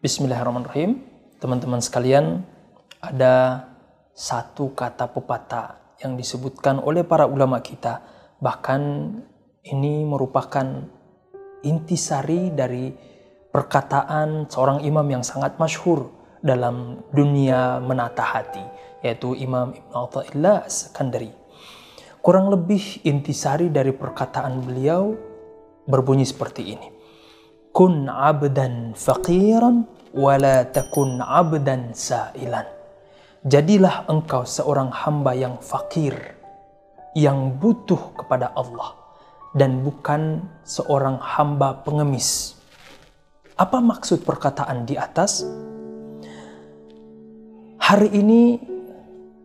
Bismillahirrahmanirrahim. Teman-teman sekalian, ada satu kata pepatah yang disebutkan oleh para ulama kita. Bahkan ini merupakan intisari dari perkataan seorang imam yang sangat masyhur dalam dunia menata hati, yaitu Imam Ibn Atta'illah Sekandari. Kurang lebih intisari dari perkataan beliau berbunyi seperti ini. Kun abdan faqiran wala takun abdan sa'ilan. Jadilah engkau seorang hamba yang fakir, yang butuh kepada Allah, dan bukan seorang hamba pengemis. Apa maksud perkataan di atas? Hari ini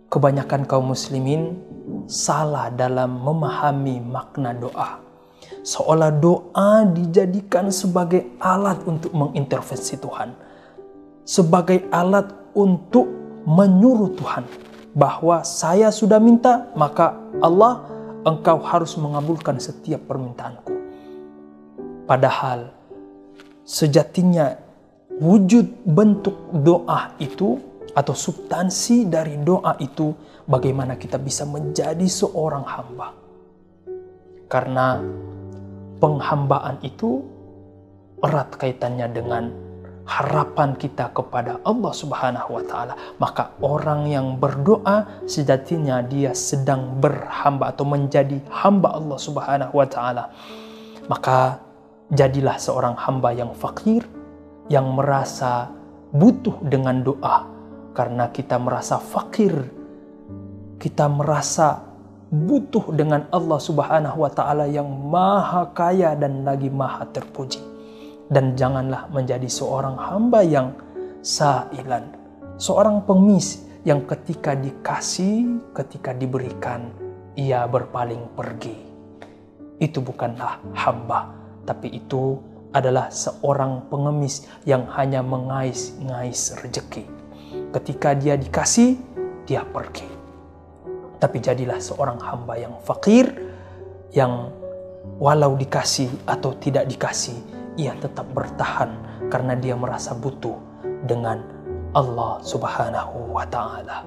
kebanyakan kaum muslimin salah dalam memahami makna doa. Seolah doa dijadikan sebagai alat untuk mengintervensi Tuhan. Sebagai alat untuk menyuruh Tuhan bahwa saya sudah minta, maka Allah engkau harus mengabulkan setiap permintaanku. Padahal sejatinya wujud bentuk doa itu atau substansi dari doa itu bagaimana kita bisa menjadi seorang hamba. Karena penghambaan itu erat kaitannya dengan harapan kita kepada Allah Subhanahu wa taala. Maka orang yang berdoa sejatinya dia sedang berhamba atau menjadi hamba Allah Subhanahu wa taala. Maka jadilah seorang hamba yang fakir yang merasa butuh dengan doa karena kita merasa fakir, kita merasa butuh dengan Allah Subhanahu wa taala yang maha kaya dan lagi maha terpuji. Dan janganlah menjadi seorang hamba yang sailan, seorang pengemis yang ketika dikasih, ketika diberikan, ia berpaling pergi. Itu bukanlah hamba, tapi itu adalah seorang pengemis yang hanya mengais-ngais rejeki. Ketika dia dikasih, dia pergi. Tapi jadilah seorang hamba yang fakir, yang walau dikasih atau tidak dikasih, ia tetap bertahan karena dia merasa butuh dengan Allah Subhanahu wa Ta'ala.